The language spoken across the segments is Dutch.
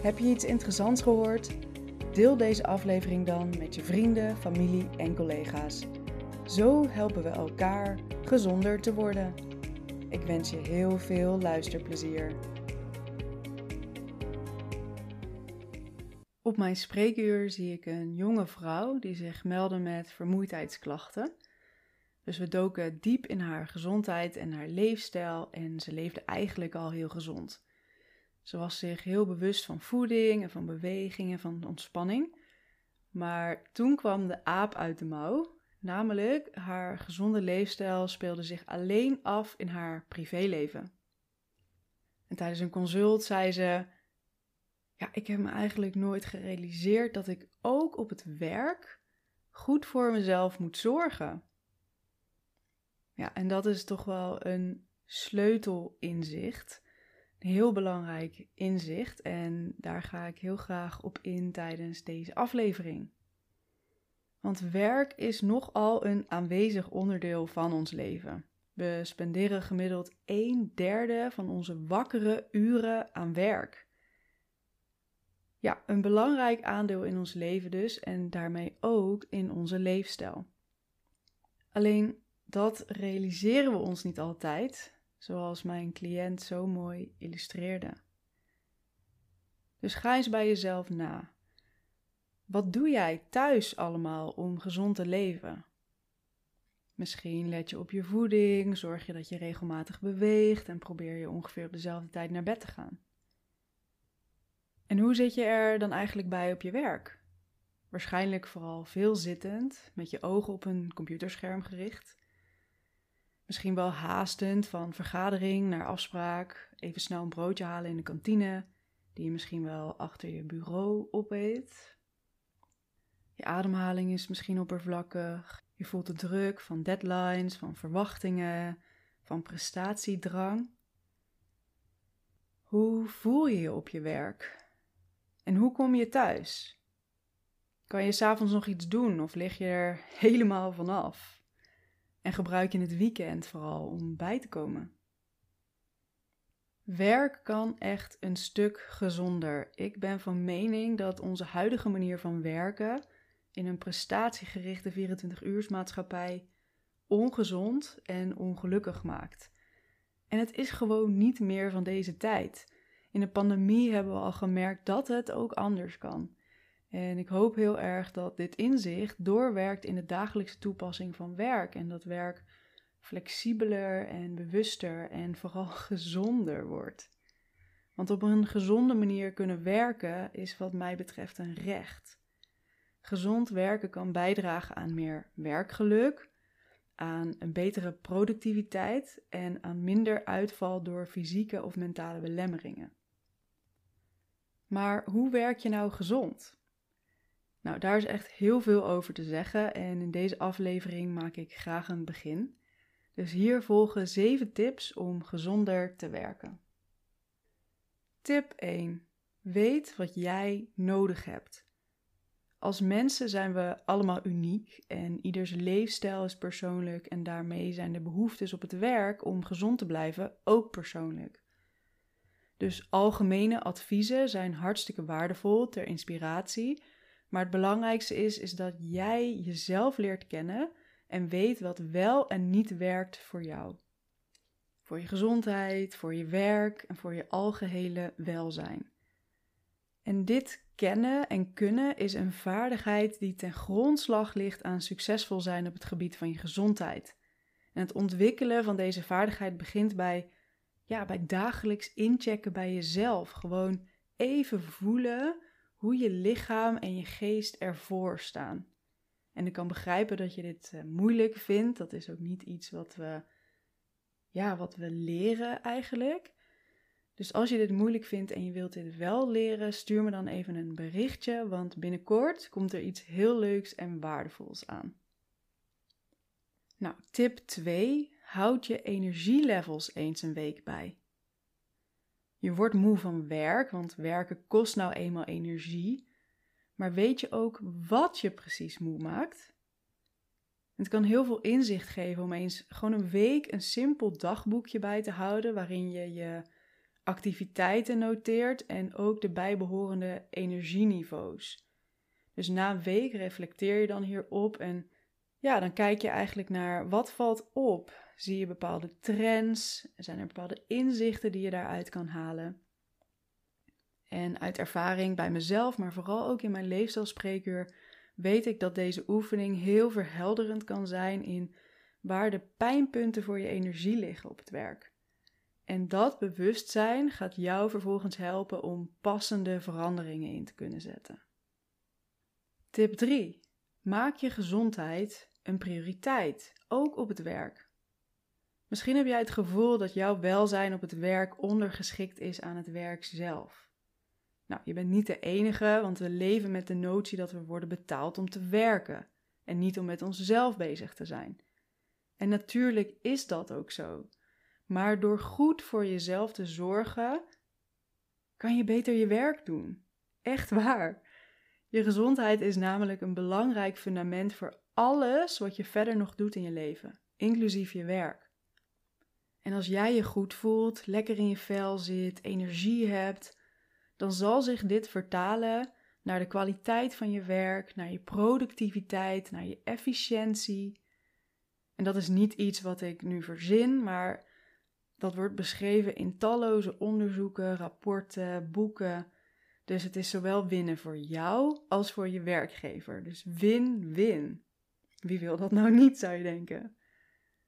Heb je iets interessants gehoord? Deel deze aflevering dan met je vrienden, familie en collega's. Zo helpen we elkaar gezonder te worden. Ik wens je heel veel luisterplezier. Op mijn spreekuur zie ik een jonge vrouw die zich meldde met vermoeidheidsklachten. Dus we doken diep in haar gezondheid en haar leefstijl en ze leefde eigenlijk al heel gezond. Ze was zich heel bewust van voeding en van beweging en van ontspanning. Maar toen kwam de aap uit de mouw. Namelijk, haar gezonde leefstijl speelde zich alleen af in haar privéleven. En tijdens een consult zei ze: Ja, ik heb me eigenlijk nooit gerealiseerd dat ik ook op het werk goed voor mezelf moet zorgen. Ja, en dat is toch wel een sleutelinzicht heel belangrijk inzicht en daar ga ik heel graag op in tijdens deze aflevering. Want werk is nogal een aanwezig onderdeel van ons leven. We spenderen gemiddeld een derde van onze wakkere uren aan werk. Ja, een belangrijk aandeel in ons leven dus en daarmee ook in onze leefstijl. Alleen dat realiseren we ons niet altijd zoals mijn cliënt zo mooi illustreerde. Dus ga eens bij jezelf na. Wat doe jij thuis allemaal om gezond te leven? Misschien let je op je voeding, zorg je dat je regelmatig beweegt en probeer je ongeveer op dezelfde tijd naar bed te gaan. En hoe zit je er dan eigenlijk bij op je werk? Waarschijnlijk vooral veel zittend, met je ogen op een computerscherm gericht. Misschien wel haastend van vergadering naar afspraak. Even snel een broodje halen in de kantine, die je misschien wel achter je bureau opeet. Je ademhaling is misschien oppervlakkig. Je voelt de druk van deadlines, van verwachtingen, van prestatiedrang. Hoe voel je je op je werk? En hoe kom je thuis? Kan je s'avonds nog iets doen of lig je er helemaal vanaf? En gebruik je het weekend vooral om bij te komen. Werk kan echt een stuk gezonder. Ik ben van mening dat onze huidige manier van werken in een prestatiegerichte 24-uursmaatschappij ongezond en ongelukkig maakt. En het is gewoon niet meer van deze tijd. In de pandemie hebben we al gemerkt dat het ook anders kan. En ik hoop heel erg dat dit inzicht doorwerkt in de dagelijkse toepassing van werk. En dat werk flexibeler en bewuster en vooral gezonder wordt. Want op een gezonde manier kunnen werken is wat mij betreft een recht. Gezond werken kan bijdragen aan meer werkgeluk, aan een betere productiviteit en aan minder uitval door fysieke of mentale belemmeringen. Maar hoe werk je nou gezond? Nou, daar is echt heel veel over te zeggen en in deze aflevering maak ik graag een begin. Dus hier volgen 7 tips om gezonder te werken. Tip 1. Weet wat jij nodig hebt. Als mensen zijn we allemaal uniek en ieders leefstijl is persoonlijk en daarmee zijn de behoeftes op het werk om gezond te blijven ook persoonlijk. Dus algemene adviezen zijn hartstikke waardevol ter inspiratie, maar het belangrijkste is, is dat jij jezelf leert kennen en weet wat wel en niet werkt voor jou. Voor je gezondheid, voor je werk en voor je algehele welzijn. En dit kennen en kunnen is een vaardigheid die ten grondslag ligt aan succesvol zijn op het gebied van je gezondheid. En het ontwikkelen van deze vaardigheid begint bij, ja, bij dagelijks inchecken bij jezelf. Gewoon even voelen hoe je lichaam en je geest ervoor staan. En ik kan begrijpen dat je dit uh, moeilijk vindt. Dat is ook niet iets wat we, ja, wat we leren eigenlijk. Dus als je dit moeilijk vindt en je wilt dit wel leren, stuur me dan even een berichtje, want binnenkort komt er iets heel leuks en waardevols aan. Nou, tip 2. Houd je energielevels eens een week bij. Je wordt moe van werk, want werken kost nou eenmaal energie. Maar weet je ook wat je precies moe maakt? Het kan heel veel inzicht geven om eens gewoon een week een simpel dagboekje bij te houden waarin je je activiteiten noteert en ook de bijbehorende energieniveaus. Dus na een week reflecteer je dan hierop en ja, dan kijk je eigenlijk naar wat valt op. Zie je bepaalde trends? Zijn er bepaalde inzichten die je daaruit kan halen? En uit ervaring bij mezelf, maar vooral ook in mijn leefstijlspreekuur, weet ik dat deze oefening heel verhelderend kan zijn in waar de pijnpunten voor je energie liggen op het werk. En dat bewustzijn gaat jou vervolgens helpen om passende veranderingen in te kunnen zetten. Tip 3. Maak je gezondheid een prioriteit, ook op het werk. Misschien heb jij het gevoel dat jouw welzijn op het werk ondergeschikt is aan het werk zelf. Nou, je bent niet de enige, want we leven met de notie dat we worden betaald om te werken en niet om met onszelf bezig te zijn. En natuurlijk is dat ook zo. Maar door goed voor jezelf te zorgen, kan je beter je werk doen. Echt waar. Je gezondheid is namelijk een belangrijk fundament voor alles wat je verder nog doet in je leven, inclusief je werk. En als jij je goed voelt, lekker in je vel zit, energie hebt, dan zal zich dit vertalen naar de kwaliteit van je werk, naar je productiviteit, naar je efficiëntie. En dat is niet iets wat ik nu verzin, maar dat wordt beschreven in talloze onderzoeken, rapporten, boeken. Dus het is zowel winnen voor jou als voor je werkgever. Dus win-win. Wie wil dat nou niet, zou je denken?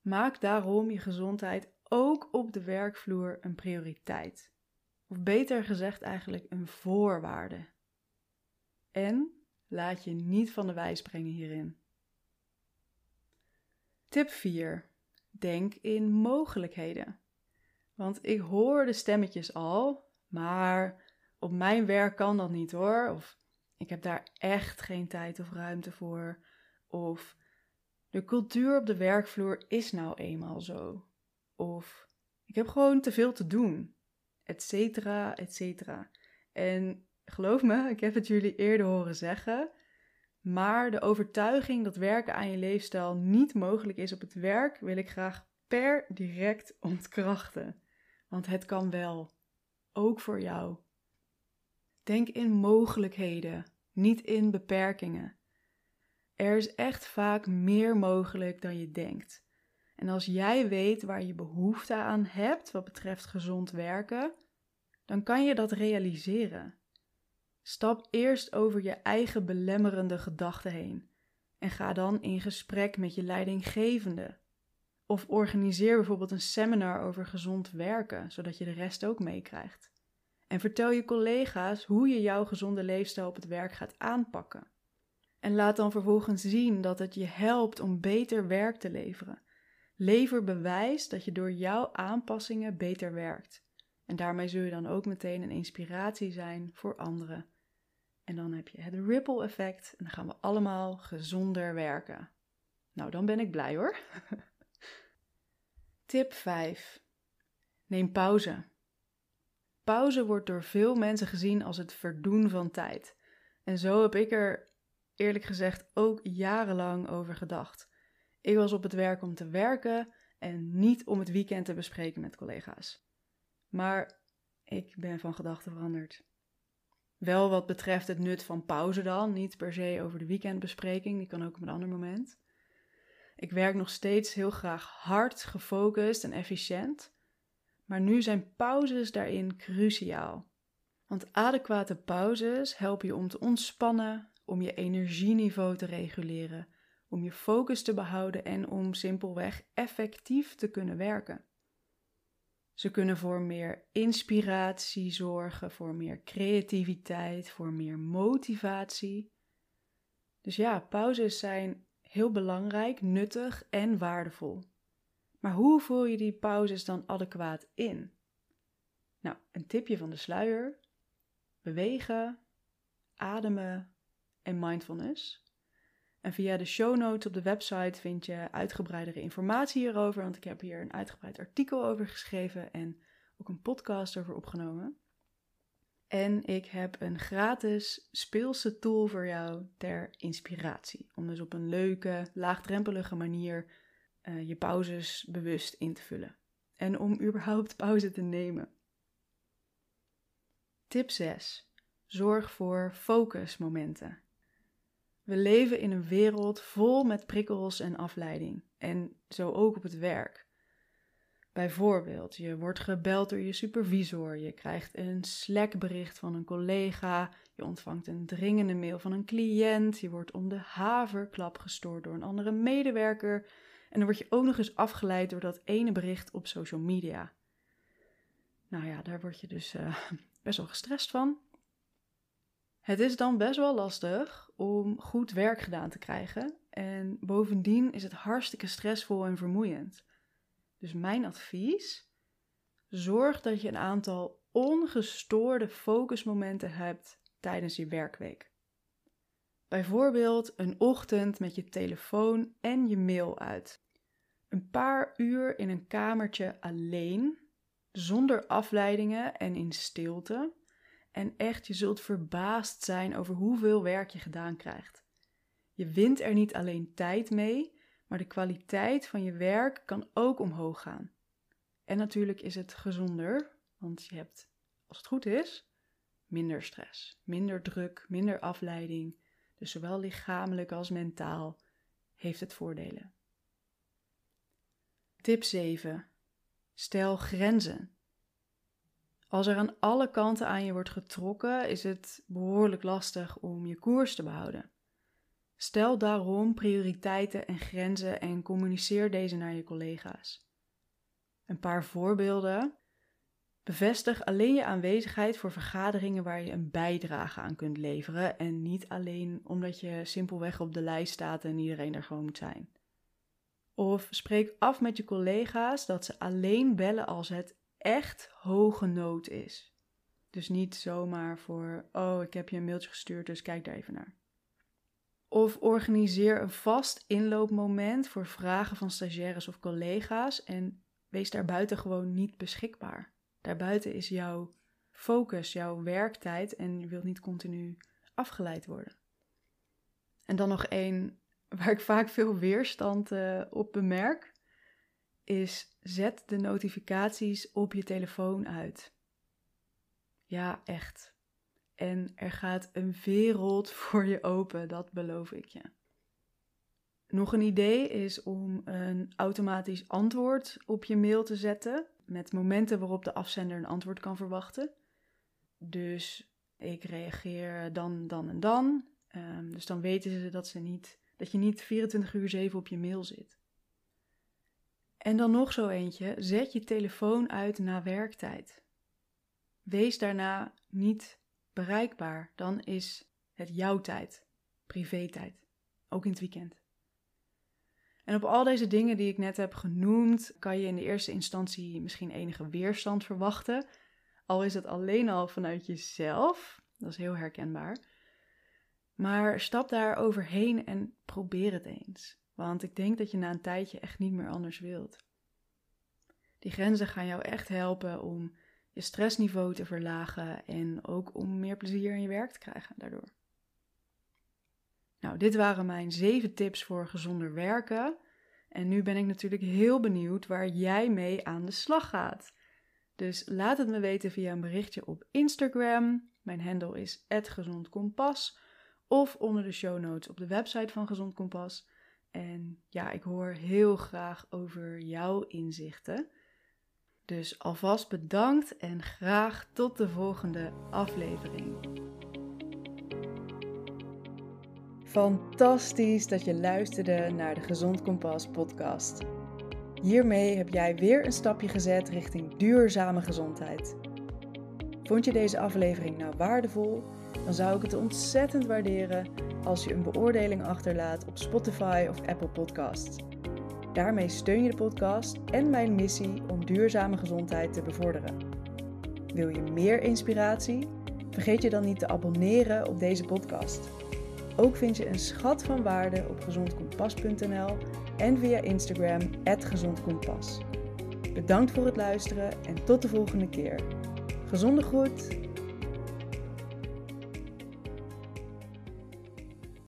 Maak daarom je gezondheid ook op de werkvloer een prioriteit. Of beter gezegd eigenlijk een voorwaarde. En laat je niet van de wijs brengen hierin. Tip 4. Denk in mogelijkheden. Want ik hoor de stemmetjes al, maar op mijn werk kan dat niet hoor. Of ik heb daar echt geen tijd of ruimte voor. Of de cultuur op de werkvloer is nou eenmaal zo. Of ik heb gewoon te veel te doen. Etcetera, etcetera. En geloof me, ik heb het jullie eerder horen zeggen. Maar de overtuiging dat werken aan je leefstijl niet mogelijk is op het werk, wil ik graag per direct ontkrachten. Want het kan wel. Ook voor jou. Denk in mogelijkheden, niet in beperkingen. Er is echt vaak meer mogelijk dan je denkt. En als jij weet waar je behoefte aan hebt wat betreft gezond werken, dan kan je dat realiseren. Stap eerst over je eigen belemmerende gedachten heen en ga dan in gesprek met je leidinggevende. Of organiseer bijvoorbeeld een seminar over gezond werken, zodat je de rest ook meekrijgt. En vertel je collega's hoe je jouw gezonde leefstijl op het werk gaat aanpakken. En laat dan vervolgens zien dat het je helpt om beter werk te leveren. Lever bewijs dat je door jouw aanpassingen beter werkt. En daarmee zul je dan ook meteen een inspiratie zijn voor anderen. En dan heb je het ripple effect en dan gaan we allemaal gezonder werken. Nou, dan ben ik blij hoor. Tip 5. Neem pauze. Pauze wordt door veel mensen gezien als het verdoen van tijd. En zo heb ik er eerlijk gezegd ook jarenlang over gedacht. Ik was op het werk om te werken en niet om het weekend te bespreken met collega's. Maar ik ben van gedachten veranderd. Wel wat betreft het nut van pauze dan, niet per se over de weekendbespreking, die kan ook op een ander moment. Ik werk nog steeds heel graag hard, gefocust en efficiënt. Maar nu zijn pauzes daarin cruciaal. Want adequate pauzes helpen je om te ontspannen, om je energieniveau te reguleren, om je focus te behouden en om simpelweg effectief te kunnen werken. Ze kunnen voor meer inspiratie zorgen, voor meer creativiteit, voor meer motivatie. Dus ja, pauzes zijn heel belangrijk, nuttig en waardevol. Maar hoe voer je die pauzes dan adequaat in? Nou, een tipje van de sluier: bewegen, ademen en mindfulness. En via de show notes op de website vind je uitgebreidere informatie hierover, want ik heb hier een uitgebreid artikel over geschreven en ook een podcast over opgenomen. En ik heb een gratis speelse tool voor jou ter inspiratie. Om dus op een leuke, laagdrempelige manier uh, je pauzes bewust in te vullen. En om überhaupt pauze te nemen. Tip 6. Zorg voor focusmomenten. We leven in een wereld vol met prikkels en afleiding. En zo ook op het werk. Bijvoorbeeld, je wordt gebeld door je supervisor, je krijgt een Slack-bericht van een collega, je ontvangt een dringende mail van een cliënt, je wordt om de haverklap gestoord door een andere medewerker en dan word je ook nog eens afgeleid door dat ene bericht op social media. Nou ja, daar word je dus uh, best wel gestrest van. Het is dan best wel lastig om goed werk gedaan te krijgen en bovendien is het hartstikke stressvol en vermoeiend. Dus mijn advies: zorg dat je een aantal ongestoorde focusmomenten hebt tijdens je werkweek. Bijvoorbeeld een ochtend met je telefoon en je mail uit. Een paar uur in een kamertje alleen, zonder afleidingen en in stilte. En echt, je zult verbaasd zijn over hoeveel werk je gedaan krijgt. Je wint er niet alleen tijd mee, maar de kwaliteit van je werk kan ook omhoog gaan. En natuurlijk is het gezonder, want je hebt, als het goed is, minder stress, minder druk, minder afleiding. Dus zowel lichamelijk als mentaal heeft het voordelen. Tip 7. Stel grenzen. Als er aan alle kanten aan je wordt getrokken, is het behoorlijk lastig om je koers te behouden. Stel daarom prioriteiten en grenzen en communiceer deze naar je collega's. Een paar voorbeelden. Bevestig alleen je aanwezigheid voor vergaderingen waar je een bijdrage aan kunt leveren en niet alleen omdat je simpelweg op de lijst staat en iedereen er gewoon moet zijn. Of spreek af met je collega's dat ze alleen bellen als het echt hoge nood is. Dus niet zomaar voor, oh, ik heb je een mailtje gestuurd, dus kijk daar even naar. Of organiseer een vast inloopmoment voor vragen van stagiaires of collega's en wees daarbuiten gewoon niet beschikbaar. Daarbuiten is jouw focus, jouw werktijd en je wilt niet continu afgeleid worden. En dan nog één waar ik vaak veel weerstand uh, op bemerk, is zet de notificaties op je telefoon uit. Ja, echt. En er gaat een wereld voor je open, dat beloof ik je. Nog een idee is om een automatisch antwoord op je mail te zetten met momenten waarop de afzender een antwoord kan verwachten. Dus ik reageer dan, dan en dan. Um, dus dan weten ze dat, ze niet, dat je niet 24 uur 7 op je mail zit. En dan nog zo eentje: zet je telefoon uit na werktijd. Wees daarna niet bereikbaar, dan is het jouw tijd, privé-tijd, ook in het weekend. En op al deze dingen die ik net heb genoemd, kan je in de eerste instantie misschien enige weerstand verwachten. Al is het alleen al vanuit jezelf, dat is heel herkenbaar. Maar stap daar overheen en probeer het eens. Want ik denk dat je na een tijdje echt niet meer anders wilt. Die grenzen gaan jou echt helpen om je stressniveau te verlagen en ook om meer plezier in je werk te krijgen daardoor. Nou, dit waren mijn zeven tips voor gezonder werken. En nu ben ik natuurlijk heel benieuwd waar jij mee aan de slag gaat. Dus laat het me weten via een berichtje op Instagram. Mijn handle is @gezondkompas of onder de show notes op de website van Gezond Kompas. En ja, ik hoor heel graag over jouw inzichten. Dus alvast bedankt en graag tot de volgende aflevering. Fantastisch dat je luisterde naar de Gezond Kompas podcast. Hiermee heb jij weer een stapje gezet richting duurzame gezondheid. Vond je deze aflevering nou waardevol? Dan zou ik het ontzettend waarderen als je een beoordeling achterlaat op Spotify of Apple Podcasts. Daarmee steun je de podcast en mijn missie om duurzame gezondheid te bevorderen. Wil je meer inspiratie? Vergeet je dan niet te abonneren op deze podcast. Ook vind je een schat van waarde op gezondkompas.nl en via Instagram @gezondkompas. Bedankt voor het luisteren en tot de volgende keer. Gezonde groet.